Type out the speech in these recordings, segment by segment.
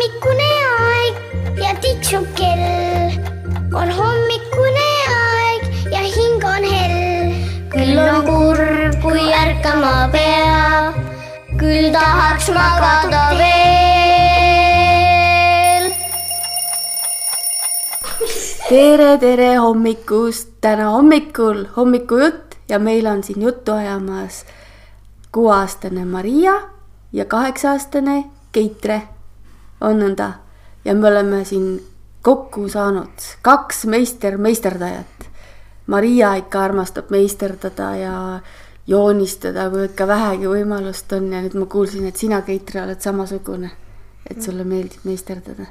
hommikune aeg ja tiksub kell. on hommikune aeg ja hing on hell. küll on kurb, kui ärkama peab, küll tahaks magada veel. tere, tere hommikust, täna hommikul hommikujutt ja meil on siin juttu ajamas kuueaastane Maria ja kaheksa-aastane Keitre. On nõnda ja me oleme siin kokku saanud kaks meister, meisterdajat. Maria ikka armastab meisterdada ja joonistada, kui ikka vähegi võimalust on ja nüüd ma kuulsin, et sina, Keitre, oled samasugune, et sulle meeldib meisterdada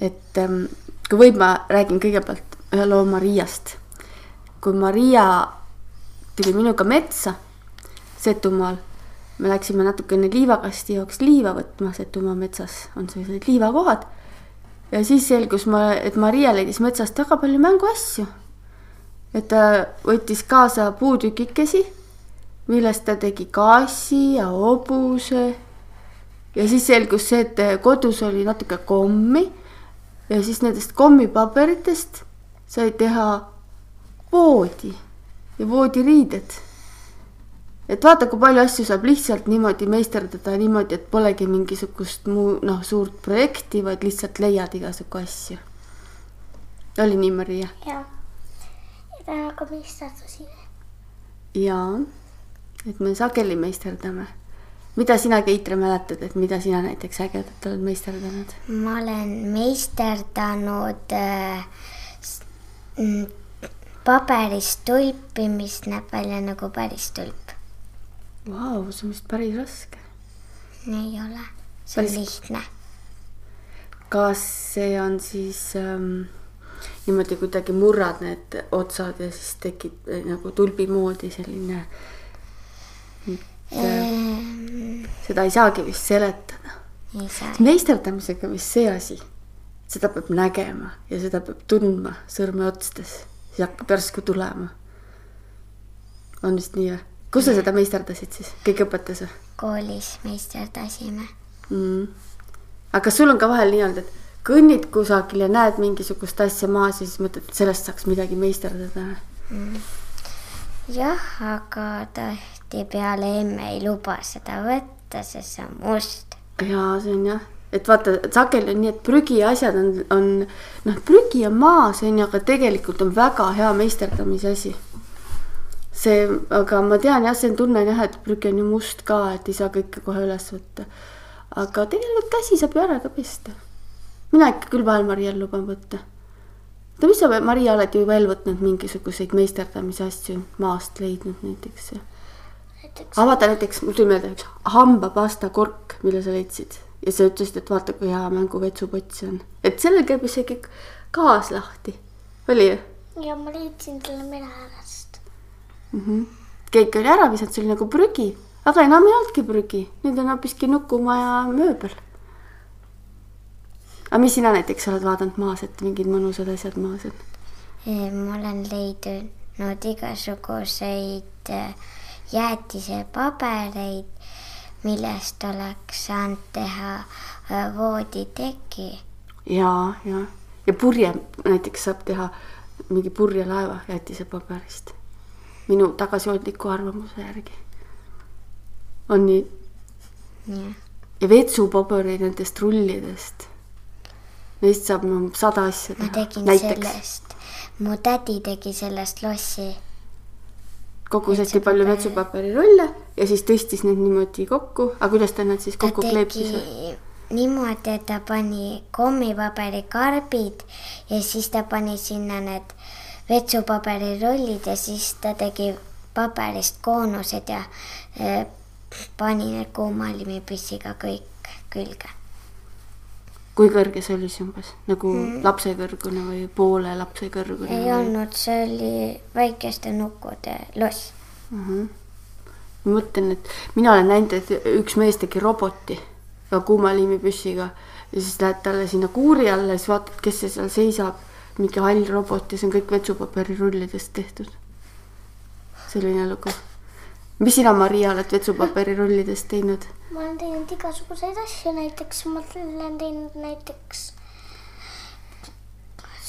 et ähm, kui võib, ma räägin kõigepealt ühe loo Mariast. kui Maria tuli minuga metsa Setumaal, me läksime natukene liivakasti jaoks liiva võtma, Setumaa metsas on sellised liivakohad. ja siis selgus, et Maria leidis metsast väga palju mänguasju. et ta võttis kaasa puutükikesi, millest ta tegi kaassi ja hobuse ja siis selgus see, et kodus oli natuke kommi ja siis nendest kommipaberitest sai teha voodi ja voodiriided. Et vaata, kui palju asju saab lihtsalt niimoodi meisterdada niimoodi, et polegi mingisugust muu noh, suurt projekti, vaid lihtsalt leiad igasugu asju. oli nii, Maria? jah, ja täna ka meisterdasime. jaa, et me sageli meisterdame. mida sina, Keitre, mäletad, et mida sina näiteks ägedat oled meisterdanud? ma olen meisterdanud äh, paberist tulpi, mis näeb välja nagu päris tulp. Vau, see on vist päris raske. ei ole, see on Päris- lihtne. kas see on siis ähm, niimoodi kuidagi murrad need otsad ja siis tekib äh, nagu tulbi moodi selline. Ehm, seda ei saagi vist seletada. meisterdamisega vist see asi, seda peab nägema ja seda peab tundma sõrmeotstes, siis hakkab järsku tulema. on vist nii või? Kus sa seda meisterdasid siis, keegi õpetas või koolis meisterdasime. mm.? aga kas sul on ka vahel nii olnud, et kõnnid kusagil ja näed mingisugust asja maas ja siis mõtled, et sellest saaks midagi meisterdada või? jah, aga tihtipeale emme ei luba seda võtta, sest see on must. jaa, see on jah, et vaata, sageli on nii, et prügiasjad on, on noh, prügi on maas on ju, aga tegelikult on väga hea meisterdamise asi. see, aga ma tean jah, see on tunne jah, et prügi on ju must ka, et ei saa kõike kohe üles võtta. aga tegelikult käsi saab ju ära ka pesta. mina ikka küll vahel Marial luban võtta. oota, mis sa, Maria, oled ju veel võtnud mingisuguseid meisterdamise asju maast leidnud näiteks? näiteks aga vaata näiteks, mul tuli meelde üks hambapasta kork, mille sa leidsid ja sa ütlesid, et vaata, kui hea mänguvetsupott see on, et sellel käib isegi gaas lahti, oli ju ja ma leidsin selle mere äärest. mm? -hmm. keegi oli ära visanud, see oli nagu prügi, aga enam ei olnudki prügi, nüüd on hoopiski nukumaja mööbel. aga mis sina näiteks oled vaadanud maas, et mingid mõnusad asjad maas on? ma olen leidnud igasuguseid äh, jäätisepabereid, millest oleks saanud teha äh, vooditeki. ja, ja, ja purje näiteks saab teha mingi purjelaeva jäätisepaberist. Minu tagasihoidliku arvamuse järgi. on nii? jah, ja vetsupabereid nendest rullidest. Neist saab no sada asja ma teha. tegin näiteks sellest, mu tädi tegi sellest lossi. kogus hästi palju vetsupaberirulle ja siis tõstis need niimoodi kokku, aga kuidas ta need siis kokku kleepis niimoodi, et ta pani kommipaberikarbid ja siis ta pani sinna need vetsupaberirullid ja siis ta tegi paberist koonused ja eh, pani need kuumalimipüssiga kõik külge. kui kõrge see oli siis umbes nagu mm. lapse kõrgune või poole lapse kõrgune? ei olnud, see oli väikeste nukkude loss. ma mõtlen, et mina olen näinud, et üks mees tegi roboti ka kuumaliimipüssiga ja siis lähed talle sinna kuuri alla ja siis vaatad, kes see seal seisab. Mingi hall robot ja see on kõik vetsupaberirullidest tehtud. selline lugu. mis sina, Maria, oled vetsupaberirullidest teinud? ma olen teinud igasuguseid asju, näiteks ma olen teinud näiteks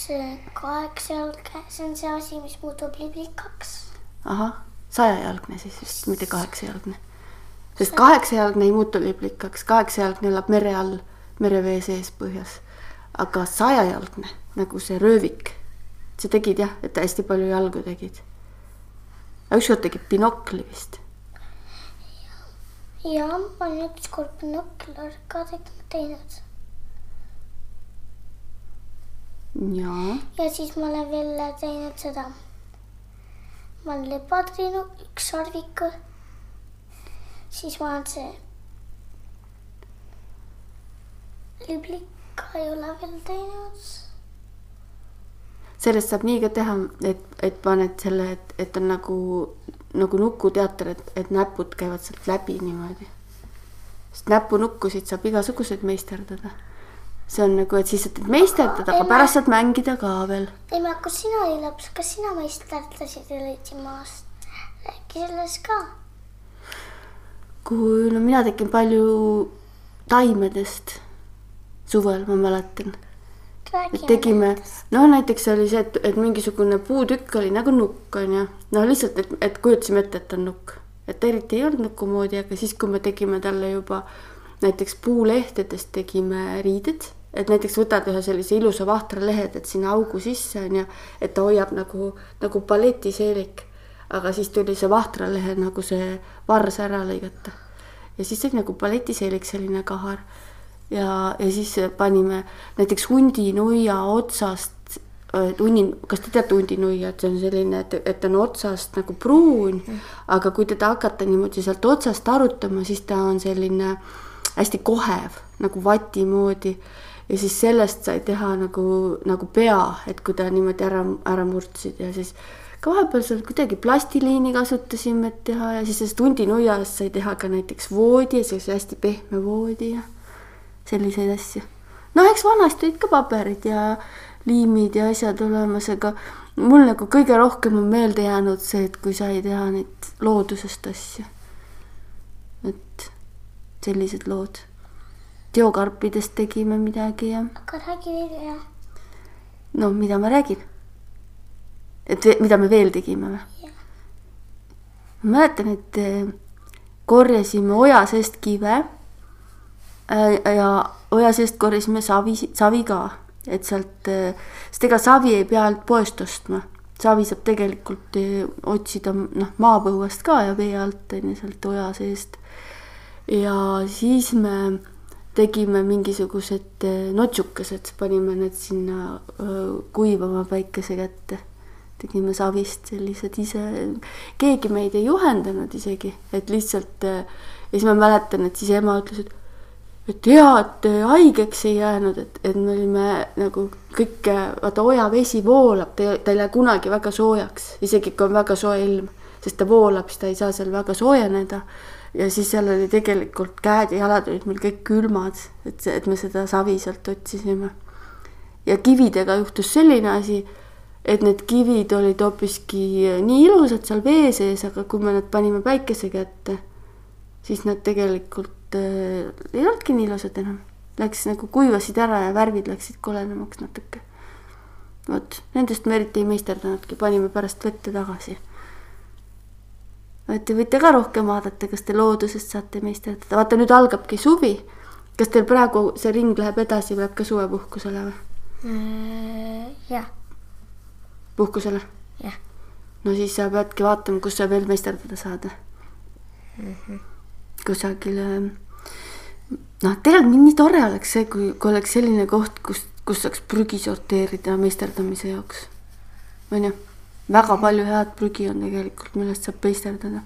see kaheksajalgne, see on see asi, mis muutub liblikaks. ahah, sajajalgne siis vist, mitte kaheksajalgne. sest kaheksajalgne ei muutu liblikaks, kaheksajalgne elab mere all, merevee sees põhjas. Aga sajajalgne nagu see röövik, sa tegid jah, et hästi palju jalgu tegid. ükskord tegid binokli vist. ja ma olen ükskord binokler ka teinud. jaa, ja siis ma olen veel teinud seda. ma olen lepad teinud, üks sarviku. siis ma olen see. Liblika ei ole veel teinud. sellest saab nii ka teha, et, et paned selle, et, et on nagu, nagu nukuteater, et, et näpud käivad sealt läbi niimoodi. sest näpunukkusid saab igasuguseid meisterdada. see on nagu, et siis sa teed meisterdada, aga pärast saad mängida ka veel. ema, kus sina olid laps, kas sina meisterdasid Elitsimaast? räägi sellest ka. kui, no mina tegin palju taimedest suvel, ma mäletan et tegime, no näiteks oli see, et, et mingisugune puutükk oli nagu nukk, onju. no lihtsalt, et, et kujutasime ette, et on nukk. et eriti ei olnud nuku moodi, aga siis, kui me tegime talle juba näiteks puulehtedest tegime riided, et näiteks võtad ühe sellise ilusa vahtra lehe, teed sinna augu sisse, onju, et ta hoiab nagu, nagu balletiseelik. aga siis tuli see vahtra lehe nagu see vars ära lõigata. ja siis sai nagu balletiseelik selline kahar ja, ja siis panime näiteks hundinuia otsast, hunni, kas te teate hundinuia, et see on selline, et, et on otsast nagu pruun mm., aga kui teda hakata niimoodi sealt otsast arutama, siis ta on selline hästi kohev nagu vati moodi. Ja siis sellest sai teha nagu, nagu pea, et kui ta niimoodi ära, ära murdsid. Ja siis ka vahepeal seal kuidagi plastiliini kasutasime, et teha. Ja siis sellest hundinuiast sai teha ka näiteks voodi ja sellise hästi pehme voodi ja selliseid asju. noh, eks vanasti olid ka paberid ja liimid ja asjad olemas, aga mul nagu kõige rohkem on meelde jäänud see, et kui sai teha neid loodusest asju. et sellised lood. teokarpidest tegime midagi ja. aga räägi veel ja. no mida ma räägin? et mida me veel tegime või? ma mäletan, et eh, korjasime oja seest kive ja oja seest korjasime savi, savi ka, et sealt, äh, sest ega savi ei pea ainult poest ostma. savi saab tegelikult äh, otsida noh, maapõuest ka ja vee alt on ju sealt oja seest. ja siis me tegime mingisugused notsukesed, panime need sinna kuivama päikese kätte. tegime savist sellised ise, keegi meid ei juhendanud isegi, et lihtsalt ja siis ma mäletan, et siis ema ütles, et et hea, et haigeks ei jäänud, et, et me olime nagu kõik, vaata ojavesi voolab, ta, ta ei lähe kunagi väga soojaks, isegi kui on väga soe ilm, sest ta voolab, siis ta ei saa seal väga soojeneda. ja siis seal oli tegelikult käed ja jalad olid meil kõik külmad, et see, et me seda savi sealt otsisime. ja kividega juhtus selline asi, et need kivid olid hoopiski nii ilusad seal vee sees, aga kui me nad panime päikese kätte, siis nad tegelikult äh, ei olnudki nii ilusad enam. Läks nagu kuivasid ära ja värvid läksid kolenemaks natuke. vot, nendest me eriti ei meisterdanudki, panime pärast vette tagasi. et te võite ka rohkem vaadata, kas te loodusest saate meisterdada, vaata nüüd algabki suvi. kas teil praegu see ring läheb edasi, läheb ka suvepuhkusele või? Äh, jah. puhkusele? jah. no siis sa peadki vaatama, kus sa veel meisterdada saad mm. -hmm kusagile noh, tegelikult nii tore oleks see, kui, kui oleks selline koht, kus, kus saaks prügi sorteerida meisterdamise jaoks. on ju, väga palju head prügi on tegelikult, millest saab meisterdada.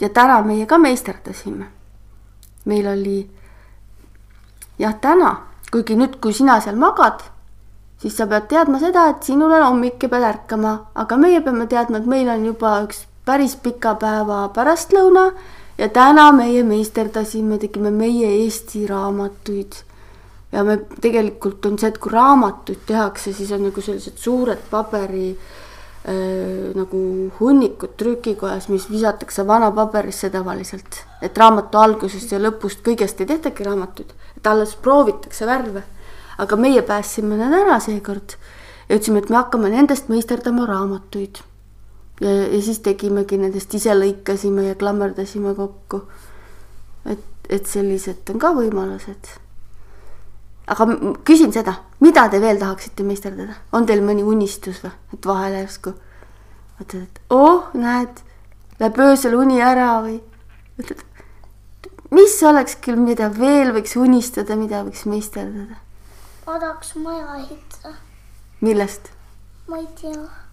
ja täna meie ka meisterdasime. meil oli jah, täna, kuigi nüüd, kui sina seal magad, siis sa pead teadma seda, et sinul on hommik ja pead ärkama, aga meie peame teadma, et meil on juba üks päris pika päeva pärastlõuna ja täna meie meisterdasime, tegime meie Eesti raamatuid. ja me tegelikult on see, et kui raamatuid tehakse, siis on nagu sellised suured paberi äh, nagu hunnikut trükikojas, mis visatakse vana paberisse tavaliselt. et raamatu algusest ja lõpust kõigest ei tehtagi raamatut, et alles proovitakse värve. aga meie päästsime need ära seekord ja ütlesime, et me hakkame nendest meisterdama raamatuid. Ja, ja siis tegimegi nendest, ise lõikasime ja klammerdasime kokku. et, et sellised on ka võimalused. Aga küsin seda, mida te veel tahaksite meisterdada, on teil mõni unistus või, et vahele järsku mõtled, et oh, näed, läheb öösel uni ära või mõtled, mis oleks küll, mida veel võiks unistada, mida võiks meisterdada, ma tahaks maja ehitada, millest? Ma ei tea.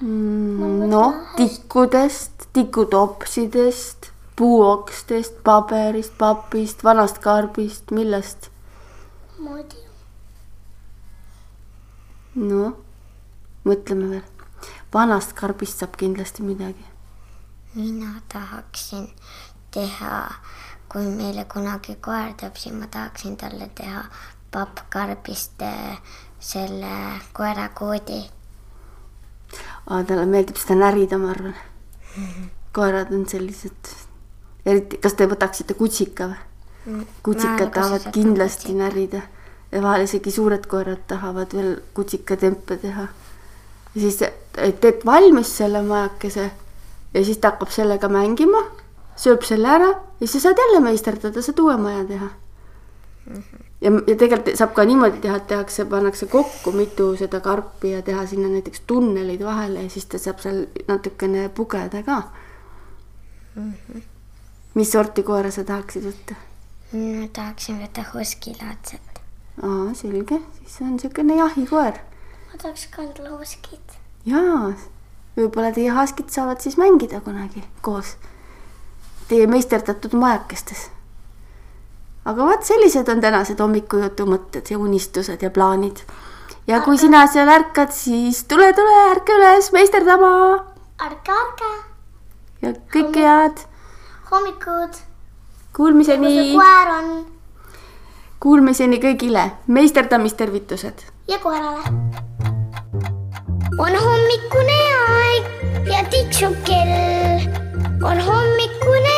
noh, tikkudest, tikutopsidest, puuokstest, paberist, papist, vanast karbist, millest? ma ei tea, noh, mõtleme veel. vanast karbist saab kindlasti midagi mina tahaksin teha, kui meile kunagi koer tuleb, siis ma tahaksin talle teha pappkarbist selle koerakoodi. Aga talle meeldib seda närida, ma arvan. koerad on sellised, eriti, kas te võtaksite kutsika või? kutsikad tahavad kindlasti. närida ja vahel isegi suured koerad tahavad veel kutsikatempe teha. ja siis teed valmis selle majakese ja siis ta hakkab sellega mängima, sööb selle ära ja siis sa saad jälle meisterdada, saad uue maja teha. ja, ja tegelikult saab ka niimoodi teha, et tehakse, pannakse kokku mitu seda karpi ja teha sinna näiteks tunnelid vahele ja siis ta saab seal natukene pugeda ka. mis sorti koera sa tahaksid võtta? ma tahaksin võtta huskilaadset. aa, selge, siis on niisugune jahikoer. ma tahaks ka endale huskit. jaa, võib-olla teie haskid saavad siis mängida kunagi koos teie meisterdatud majakestes. Aga vot sellised on tänased hommikujutu mõtted ja unistused ja plaanid. ja kui sina seal ärkad, siis tule, tule, ärka üles meisterdama ärge, ärge, ja kõike head. hommikud, Kuulmiseni koer on kuulmiseni kõigile, meisterdamistervitused ja koerale. on hommikune aeg ja tiksub kell. on hommikune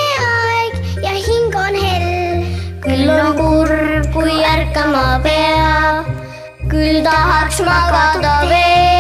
küll on kurb, kui ärkama peab, küll tahaks magada veel.